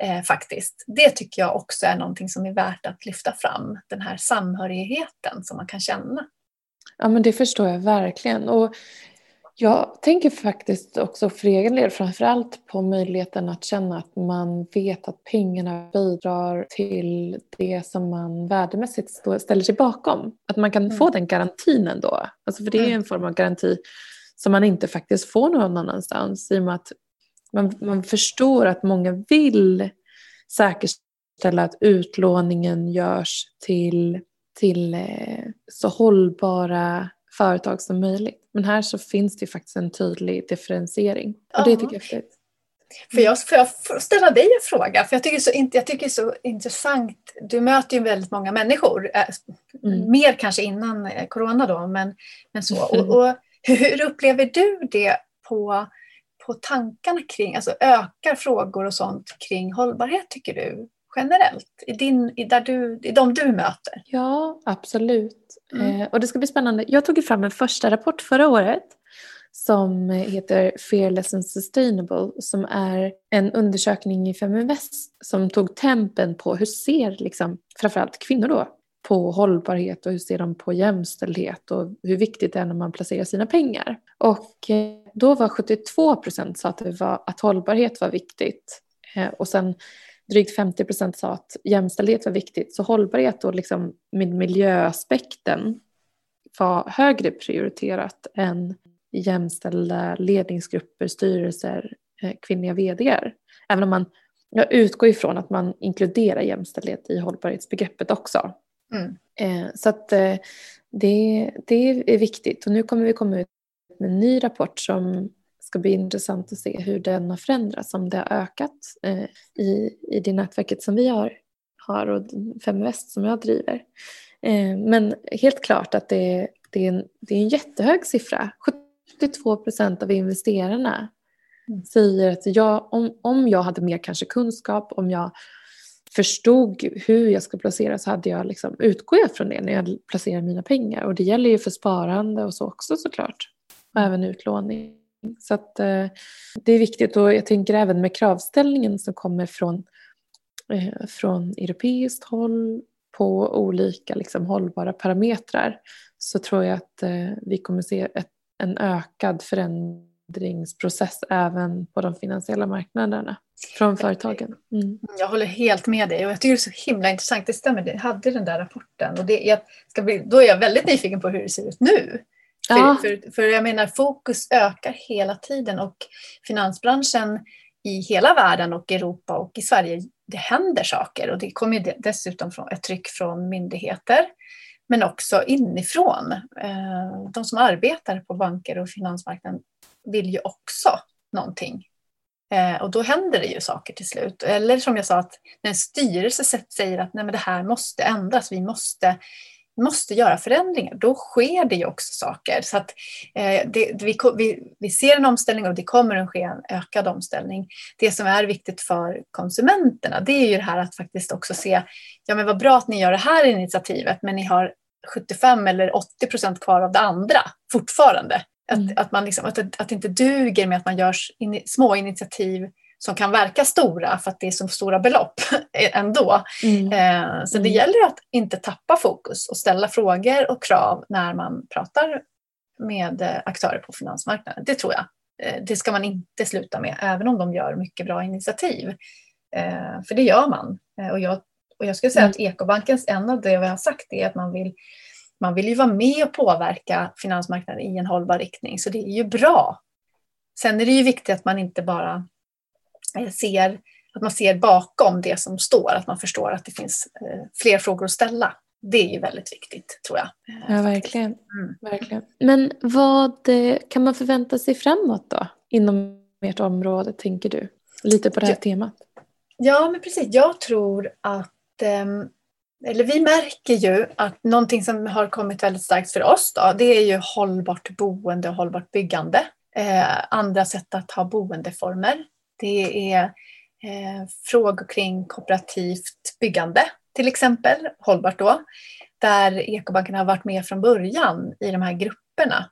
eh, faktiskt. Det tycker jag också är någonting som är värt att lyfta fram, den här samhörigheten som man kan känna. Ja men det förstår jag verkligen. Och jag tänker faktiskt också för egen del framförallt på möjligheten att känna att man vet att pengarna bidrar till det som man värdemässigt ställer sig bakom. Att man kan mm. få den garantin ändå. Alltså för det är mm. en form av garanti som man inte faktiskt får någon annanstans i och med att man, man förstår att många vill säkerställa att utlåningen görs till, till eh, så hållbara företag som möjligt. Men här så finns det faktiskt en tydlig differentiering. Och det tycker jag är häftigt. Får jag, får jag ställa dig en fråga? För jag tycker, så, jag tycker det är så intressant. Du möter ju väldigt många människor. Eh, mm. Mer kanske innan eh, corona då, men, men så. Och, och hur upplever du det på, på tankarna kring, alltså ökar frågor och sånt kring hållbarhet tycker du? generellt i, din, i, där du, i de du möter? Ja, absolut. Mm. Eh, och det ska bli spännande. Jag tog fram en första rapport förra året som heter Fearless and Sustainable som är en undersökning i Feminvest som tog tempen på hur ser liksom, framförallt kvinnor då på hållbarhet och hur ser de på jämställdhet och hur viktigt det är när man placerar sina pengar. Och eh, då var 72 procent sa att, det var, att hållbarhet var viktigt. Eh, och sen drygt 50 procent sa att jämställdhet var viktigt. Så hållbarhet och liksom med miljöaspekten var högre prioriterat än jämställda ledningsgrupper, styrelser, eh, kvinnliga vdar. Även om man, jag utgår ifrån att man inkluderar jämställdhet i hållbarhetsbegreppet också. Mm. Eh, så att eh, det, det är viktigt och nu kommer vi komma ut med en ny rapport som ska bli intressant att se hur den har förändrats, om det har ökat i, i det nätverket som vi har, har och Feminvest som jag driver. Men helt klart att det, det, är, en, det är en jättehög siffra. 72 procent av investerarna mm. säger att jag, om, om jag hade mer kanske kunskap, om jag förstod hur jag ska placera så hade jag liksom, utgår jag från det när jag placerar mina pengar. Och det gäller ju för sparande och så också såklart. Och även utlåning. Så att, eh, det är viktigt och jag tänker även med kravställningen som kommer från, eh, från europeiskt håll på olika liksom, hållbara parametrar så tror jag att eh, vi kommer se ett en ökad förändring förändringsprocess även på de finansiella marknaderna från företagen. Mm. Jag håller helt med dig och jag tycker det är så himla intressant. Det stämmer, jag hade den där rapporten och det, jag ska bli, då är jag väldigt nyfiken på hur det ser ut nu. Ja. För, för, för jag menar fokus ökar hela tiden och finansbranschen i hela världen och Europa och i Sverige, det händer saker och det kommer dessutom från ett tryck från myndigheter men också inifrån. Eh, de som arbetar på banker och finansmarknaden vill ju också någonting. Eh, och då händer det ju saker till slut. Eller som jag sa, att när en styrelse säger att Nej, men det här måste ändras, vi måste måste göra förändringar, då sker det ju också saker. Så att, eh, det, vi, vi, vi, ser en omställning och det kommer att ske en ökad omställning. Det som är viktigt för konsumenterna det är ju det här att faktiskt också se, ja men vad bra att ni gör det här initiativet men ni har 75 eller 80 procent kvar av det andra fortfarande. Mm. Att, att, man liksom, att, att det inte duger med att man gör in, små initiativ som kan verka stora för att det är så stora belopp ändå. Mm. Eh, så det mm. gäller att inte tappa fokus och ställa frågor och krav när man pratar med eh, aktörer på finansmarknaden. Det tror jag. Eh, det ska man inte sluta med, även om de gör mycket bra initiativ. För det gör man. Och jag, och jag skulle säga mm. att Ekobankens, en av det vi har sagt är att man vill man vill ju vara med och påverka finansmarknaden i en hållbar riktning, så det är ju bra. Sen är det ju viktigt att man inte bara Eh, ser, att man ser bakom det som står, att man förstår att det finns eh, fler frågor att ställa. Det är ju väldigt viktigt tror jag. Ja, verkligen. Mm. verkligen. Men vad eh, kan man förvänta sig framåt då inom ert område, tänker du? Lite på det här ja. temat. Ja, men precis. Jag tror att ehm, eller vi märker ju att någonting som har kommit väldigt starkt för oss då, det är ju hållbart boende och hållbart byggande. Eh, andra sätt att ha boendeformer. Det är eh, frågor kring kooperativt byggande till exempel, hållbart då, där ekobanken har varit med från början i de här grupperna.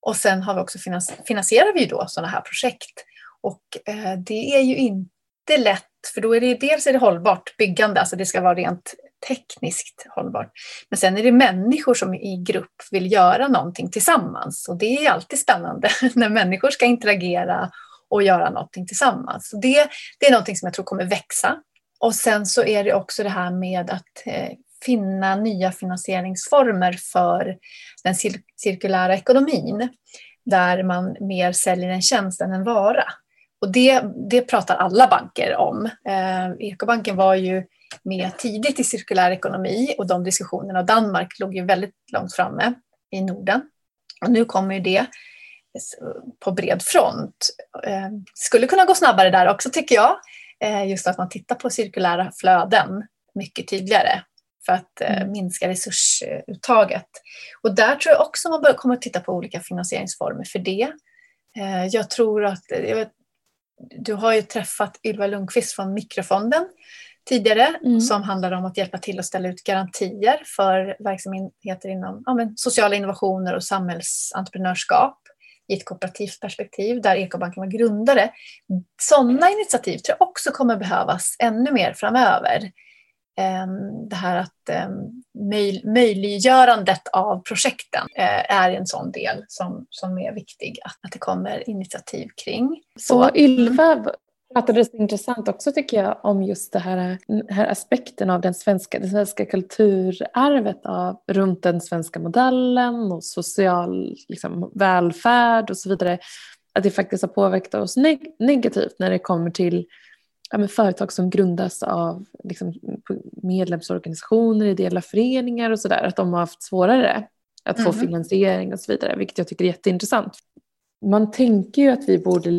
Och sen har vi också finans finansierar vi då sådana här projekt. Och eh, det är ju inte lätt, för då är det dels är det hållbart byggande, alltså det ska vara rent tekniskt hållbart. Men sen är det människor som i grupp vill göra någonting tillsammans och det är alltid spännande när människor ska interagera och göra någonting tillsammans. Så det, det är någonting som jag tror kommer växa. Och sen så är det också det här med att eh, finna nya finansieringsformer för den cir cirkulära ekonomin där man mer säljer en tjänst än en vara. Och det, det pratar alla banker om. Eh, Ekobanken var ju med tidigt i cirkulär ekonomi och de diskussionerna. Och Danmark låg ju väldigt långt framme i Norden. Och nu kommer ju det på bred front. Eh, skulle kunna gå snabbare där också tycker jag. Eh, just att man tittar på cirkulära flöden mycket tydligare för att eh, mm. minska resursuttaget. Och där tror jag också man kommer att titta på olika finansieringsformer för det. Jag tror att, jag vet, du har ju träffat Ylva Lundqvist från Mikrofonden tidigare mm. som handlar om att hjälpa till att ställa ut garantier för verksamheter inom ja, men, sociala innovationer och samhällsentreprenörskap i ett kooperativt perspektiv där Ekobanken var grundare. Sådana initiativ tror jag också kommer behövas ännu mer framöver. Ehm, det här att ehm, möjliggörandet av projekten eh, är en sån del som, som är viktig att det kommer initiativ kring. Så Ylva pratade så intressant också tycker jag om just det här, den här aspekten av den svenska, det svenska kulturarvet av, runt den svenska modellen och social liksom, välfärd och så vidare. Att det faktiskt har påverkat oss neg negativt när det kommer till ja, företag som grundas av liksom, medlemsorganisationer, ideella föreningar och sådär. Att de har haft svårare att mm. få finansiering och så vidare. Vilket jag tycker är jätteintressant. Man tänker ju att vi borde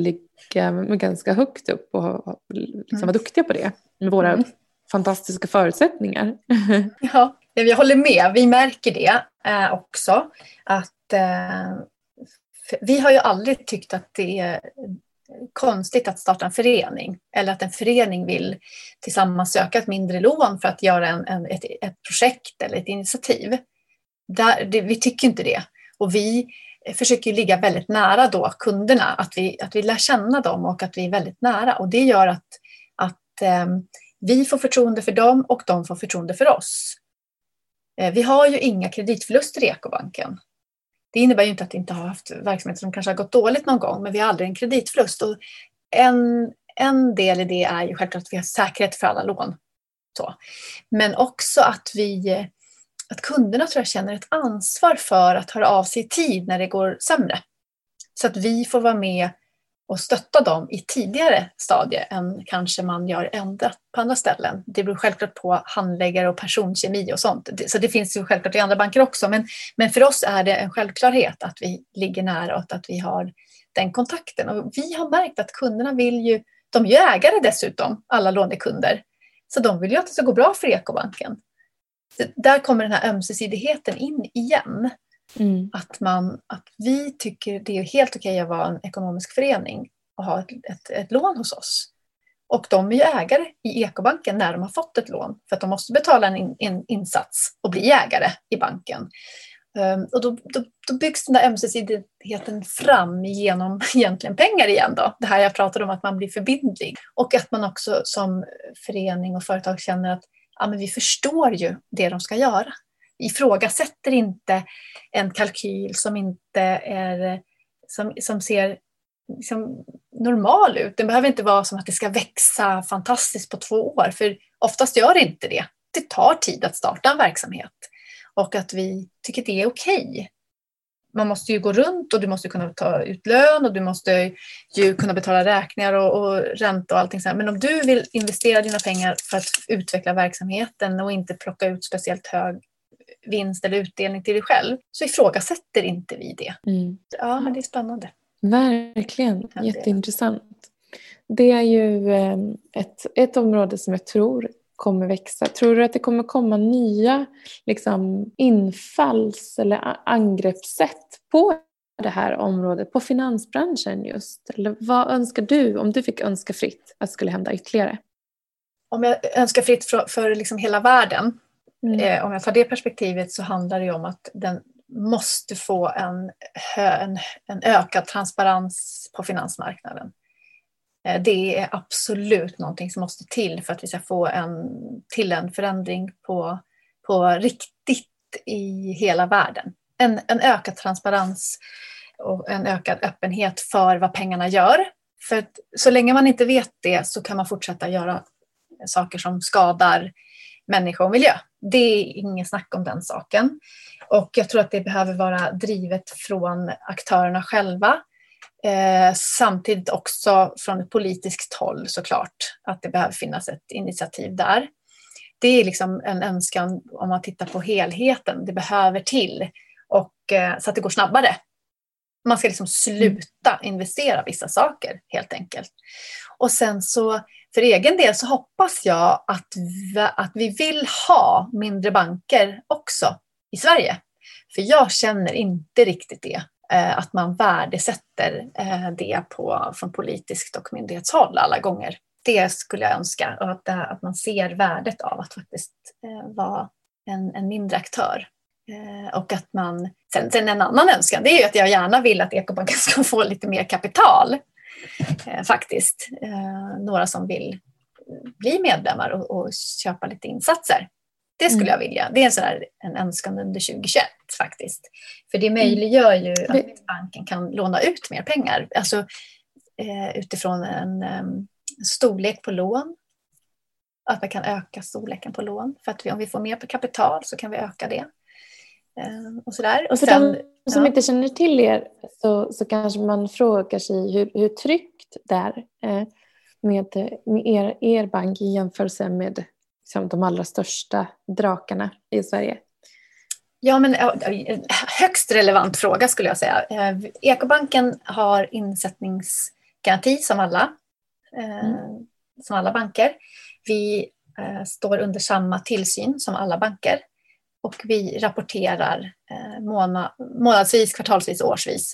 ligga ganska högt upp och liksom vara duktiga på det med våra mm. fantastiska förutsättningar. ja, jag håller med. Vi märker det eh, också. Att, eh, vi har ju aldrig tyckt att det är konstigt att starta en förening eller att en förening vill tillsammans söka ett mindre lån för att göra en, en ett, ett, projekt eller ett initiativ. Där, det, vi tycker inte det. Och vi Eh, försöker ligga väldigt nära då kunderna, att vi, att vi lär känna dem och att vi är väldigt nära. Och det gör att, att eh, vi får förtroende för dem och de får förtroende för oss. Eh, vi har ju inga kreditförluster i Ekobanken. Det innebär ju inte att vi inte har haft verksamheter som kanske har gått dåligt någon gång, men vi har aldrig en kreditförlust. Och en, en del i det är ju självklart att vi har säkerhet för alla lån. Så. Men också att vi eh, att kunderna tror jag känner ett ansvar för att höra av sig i tid när det går sämre. Så att vi får vara med och stötta dem i tidigare stadier än kanske man gör ändrat på andra ställen. Det beror självklart på handläggare och personkemi och sånt. Så det finns ju självklart i andra banker också. Men, men för oss är det en självklarhet att vi ligger nära och att vi har den kontakten. Och vi har märkt att kunderna vill ju, de är ju ägare dessutom, alla lånekunder. Så de vill ju att det ska gå bra för Ekobanken där kommer den här ömsesidigheten in igen. Mm. Att, man, att vi tycker det är helt okej att vara en ekonomisk förening och ha ett, ett, ett lån hos oss. Och de är ju ägare i Ekobanken när de har fått ett lån för att de måste betala en, in, en insats och bli ägare i banken. Um, och då, då, då, byggs den där ömsesidigheten fram genom egentligen pengar igen. Då. Det här jag pratade om att man blir förbindlig. Och att man också som förening och företag känner att ja, men vi förstår ju det de ska göra. Vi ifrågasätter inte en kalkyl som inte är som, som ser liksom normal ut. Den behöver inte vara som att det ska växa fantastiskt på två år, för oftast gör det inte det. Det tar tid att starta en verksamhet och att vi tycker det är okej. Okay man måste ju gå runt och du måste kunna ta ut lön och du måste ju kunna betala räkningar och, och ränta och allting sånt. Men om du vill investera dina pengar för att utveckla verksamheten och inte plocka ut speciellt hög vinst eller utdelning till dig själv så ifrågasätter inte vi det. Mm. Ja, men det är spännande. Verkligen, jätteintressant. Det är ju eh, ett, ett område som jag tror kommer växa? Tror du att det kommer komma nya liksom, infalls eller angreppssätt på det här området, på finansbranschen just? Eller vad önskar du, om du fick önska fritt, att skulle hända ytterligare? Om jag önskar fritt för, för liksom hela världen, mm. eh, om jag tar det perspektivet så handlar det om att den måste få en, en, en ökad transparens på finansmarknaden. Eh, det är absolut någonting som måste till för att vi ska få en, till en förändring på, på riktigt i hela världen. En, en ökad transparens och en ökad öppenhet för vad pengarna gör. För att så länge man inte vet det så kan man fortsätta göra saker som skadar människa och miljö. Det är inget snack om den saken. Och jag tror att det behöver vara drivet från aktörerna själva Eh, samtidigt också från ett politiskt håll såklart att det behöver finnas ett initiativ där. Det är liksom en önskan om man tittar på helheten. Det behöver till och, eh, så att det går snabbare. Man ska liksom sluta investera vissa saker helt enkelt. Och sen så för egen del så hoppas jag att vi, att vi vill ha mindre banker också i Sverige. För jag känner inte riktigt det. Eh, att man värdesätter eh, det på, från politiskt och myndighetshåll alla gånger. Det skulle jag önska, och att, eh, att man ser värdet av att faktiskt eh, vara en, en mindre aktör. Eh, och att man, sen, sen en annan önskan det är ju att jag gärna vill att Ekobanken ska få lite mer kapital. Eh, faktiskt. några som vill bli medlemmar och, och köpa lite insatser. Det skulle mm. jag vilja. Det är en, sån här, en önskan under 2021 faktiskt. För det möjliggör ju mm. att banken kan låna ut mer pengar. Alltså eh, utifrån en um, storlek på lån. Att man kan öka storleken på lån. För att vi, om vi får mer på kapital så kan vi öka det. Eh, och sådär. Och för sen, de som ja. inte känner till er så, så kanske man frågar sig hur, hur tryggt det är eh, med, med er, er bank i jämförelse med liksom, de allra största drakarna i Sverige? Ja, men högst relevant fråga skulle jag säga. Eh, Ekobanken har insättningsgaranti som alla, eh, mm. som alla banker. Vi eh, står under samma tillsyn som alla banker och vi rapporterar månad, månadsvis, kvartalsvis årsvis.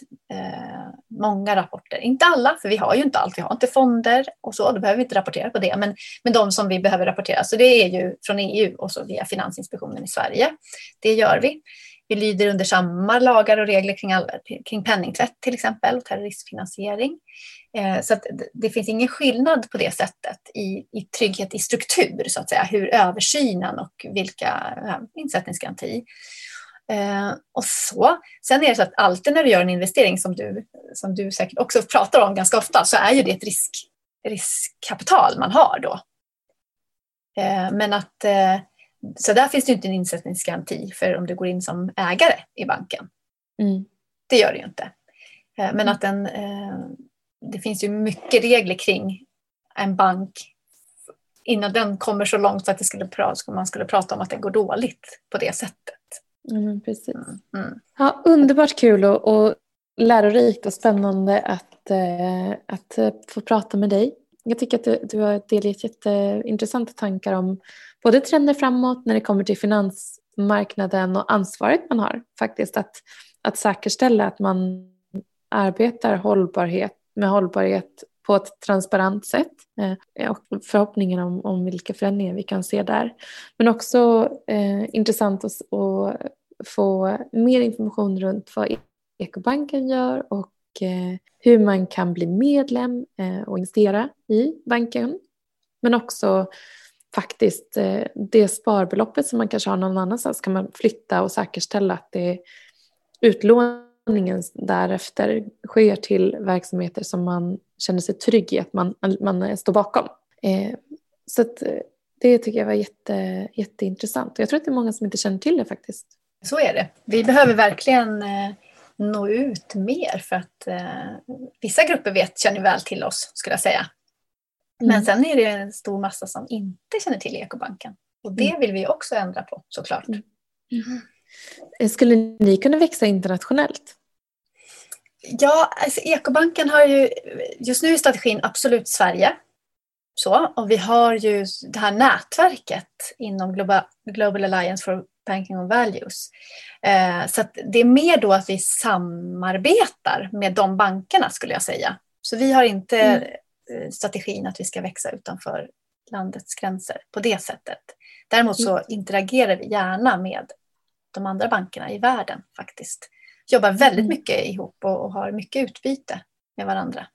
Många rapporter. Inte alla, för vi har ju inte allt. Vi har inte fonder och så, då behöver vi inte rapportera på det. Men, men de som vi behöver rapportera, så det är ju från EU och så via Finansinspektionen i Sverige. Det gör vi. Vi lyder under samma lagar och regler kring, all, kring penningtvätt till exempel och terroristfinansiering. Eh, så det finns ingen skillnad på det sättet i, i trygghet i struktur, så att säga, hur översynen och vilka ja, insättningsgaranti. Eh, och så. Sen är det så att alltid när du gör en investering som du, som du säkert också pratar om ganska ofta så är ju det ett risk, riskkapital man har då. Eh, men att eh, så där finns det inte en insättningsgaranti för om du går in som ägare i banken. Mm. Det gör det ju inte. Eh, men att den, eh, det finns ju mycket regler kring en bank innan den kommer så långt så att det skulle, man skulle prata om att den går dåligt på det sättet. Mm, precis. Mm. mm. Ja, underbart kul och, och lärorikt och spännande att, eh, att få prata med dig. Jag tycker att du, du har delat jätteintressanta tankar om både trender framåt när det kommer till finansmarknaden och ansvaret man har faktiskt att, att säkerställa att man arbetar hållbarhet med hållbarhet på ett transparent sätt eh, och förhoppningen om, om vilka förändringar vi kan se där. Men också eh, intressant att, att få mer information runt vad Ekobanken gör och eh, hur man kan bli medlem eh, och investera i banken. Men också faktiskt eh, det sparbeloppet som man kanske har någon annanstans kan man flytta och säkerställa att det utlåningen därefter sker till verksamheter som man känner sig trygg i att man, man står bakom. Så det tycker jag var jätte, jätteintressant. Jag tror att det är många som inte känner till det faktiskt. Så är det. Vi behöver verkligen nå ut mer för att eh, vissa grupper vet, känner väl till oss skulle jag säga. Men mm. sen är det en stor massa som inte känner till ekobanken. Och det mm. vill vi också ändra på såklart. Mm. mm. Skulle ni kunna växa internationellt? Ja, alltså ekobanken har ju just nu i strategin absolut Sverige. Så, och vi har ju det här nätverket inom Global, Global Alliance for Banking on Values. Eh, så det är mer då att vi samarbetar med de bankerna skulle jag säga. Så vi har inte mm. Eh, strategin att vi ska växa utanför landets gränser på det sättet. Däremot så mm. interagerar vi gärna med de andra bankerna i världen faktiskt. Jobbar väldigt mm. mycket ihop och, och har mycket utbyte med varandra.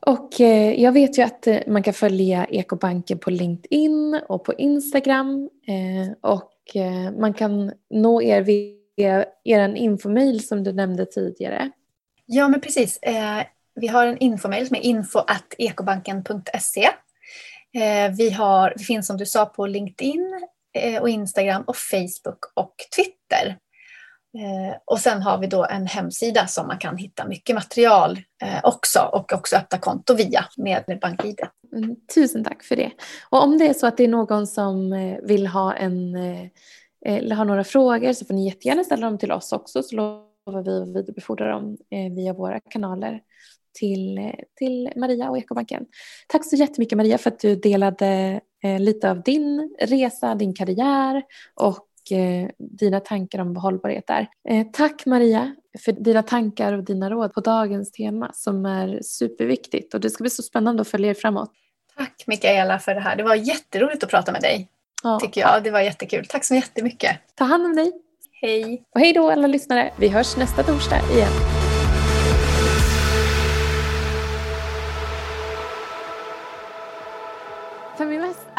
Och eh, jag vet ju att eh, man kan följa Ekobanken på LinkedIn och på Instagram. Eh, och Eh, man kan nå er via er infomail som du nämnde tidigare. Ja, men precis. Eh, vi har en infomail som är info.ekobanken.se. Eh, vi, har, vi finns som du sa på LinkedIn eh, och Instagram och Facebook och Twitter. Eh, och sen har vi då en hemsida som man kan hitta mycket material eh, också och också öppna konto via med BankID. Mm, tusen tack för det. Och om det är så att det är någon som eh, vill ha en eller har några frågor så får ni jättegärna ställa dem till oss också så lovar vi att vidarebefordra dem via våra kanaler till, till Maria och Ekobanken. Tack så jättemycket Maria för att du delade lite av din resa, din karriär och dina tankar om hållbarhet där. Eh, tack Maria för dina tankar och dina råd på dagens tema som är superviktigt och det ska bli så spännande att följa er framåt. Tack Mikaela för det här. Det var jätteroligt att prata med dig. Ja. Tycker jag. Det var jättekul. Tack så jättemycket. Ta hand om dig. Hej. Och hej då alla lyssnare. Vi hörs nästa torsdag igen.